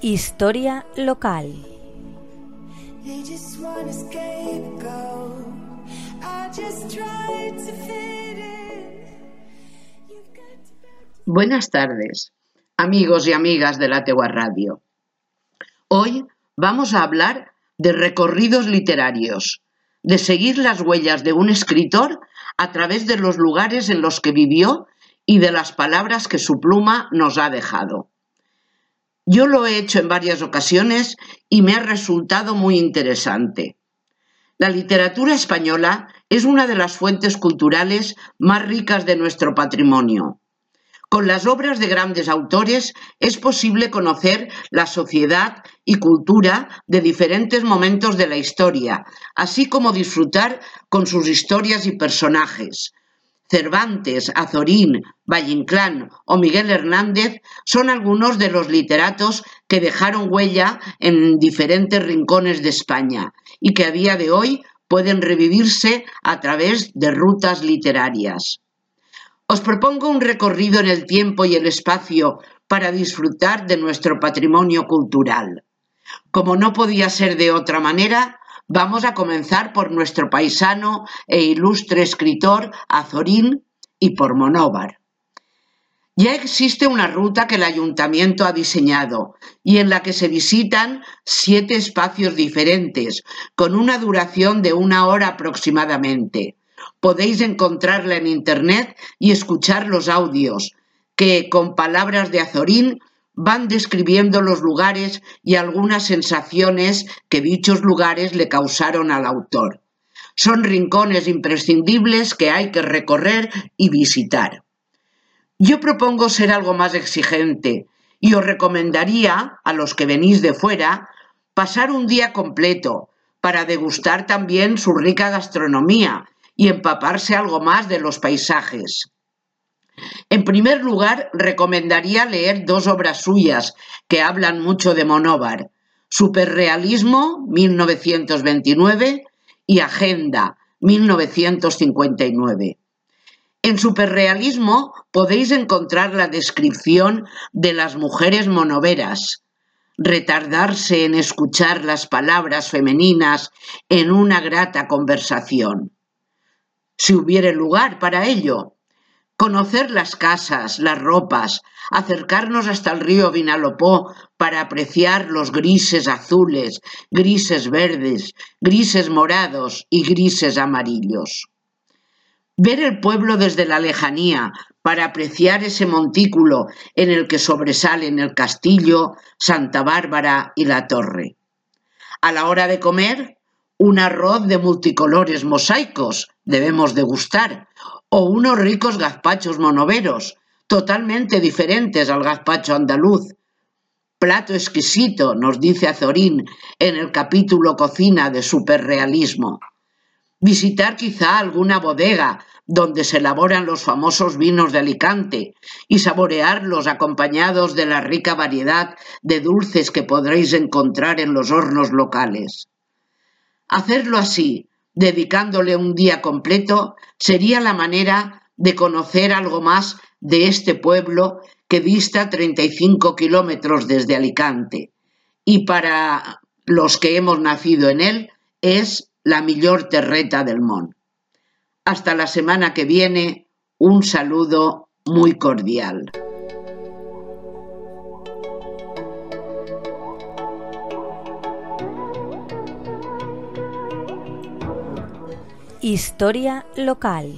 Historia local. Buenas tardes, amigos y amigas de la Tegua Radio. Hoy vamos a hablar de recorridos literarios, de seguir las huellas de un escritor a través de los lugares en los que vivió y de las palabras que su pluma nos ha dejado. Yo lo he hecho en varias ocasiones y me ha resultado muy interesante. La literatura española es una de las fuentes culturales más ricas de nuestro patrimonio. Con las obras de grandes autores es posible conocer la sociedad y cultura de diferentes momentos de la historia, así como disfrutar con sus historias y personajes, Cervantes, Azorín, Valle Inclán o Miguel Hernández son algunos de los literatos que dejaron huella en diferentes rincones de España y que a día de hoy pueden revivirse a través de rutas literarias. Os propongo un recorrido en el tiempo y el espacio para disfrutar de nuestro patrimonio cultural. Como no podía ser de otra manera, Vamos a comenzar por nuestro paisano e ilustre escritor Azorín y por Monóvar. Ya existe una ruta que el ayuntamiento ha diseñado y en la que se visitan siete espacios diferentes, con una duración de una hora aproximadamente. Podéis encontrarla en internet y escuchar los audios, que con palabras de Azorín van describiendo los lugares y algunas sensaciones que dichos lugares le causaron al autor. Son rincones imprescindibles que hay que recorrer y visitar. Yo propongo ser algo más exigente y os recomendaría a los que venís de fuera pasar un día completo para degustar también su rica gastronomía y empaparse algo más de los paisajes. En primer lugar, recomendaría leer dos obras suyas que hablan mucho de Monóvar, Superrealismo, 1929, y Agenda, 1959. En Superrealismo podéis encontrar la descripción de las mujeres monoveras, retardarse en escuchar las palabras femeninas en una grata conversación. Si hubiere lugar para ello, conocer las casas, las ropas, acercarnos hasta el río Vinalopó para apreciar los grises azules, grises verdes, grises morados y grises amarillos. Ver el pueblo desde la lejanía para apreciar ese montículo en el que sobresalen el castillo, Santa Bárbara y la torre. A la hora de comer, un arroz de multicolores mosaicos debemos degustar, o unos ricos gazpachos monoveros, totalmente diferentes al gazpacho andaluz. Plato exquisito, nos dice Azorín en el capítulo Cocina de Superrealismo. Visitar quizá alguna bodega donde se elaboran los famosos vinos de Alicante y saborearlos acompañados de la rica variedad de dulces que podréis encontrar en los hornos locales. Hacerlo así, dedicándole un día completo, sería la manera de conocer algo más de este pueblo que dista 35 kilómetros desde Alicante y para los que hemos nacido en él es la mejor terreta del mon. Hasta la semana que viene, un saludo muy cordial. Historia local.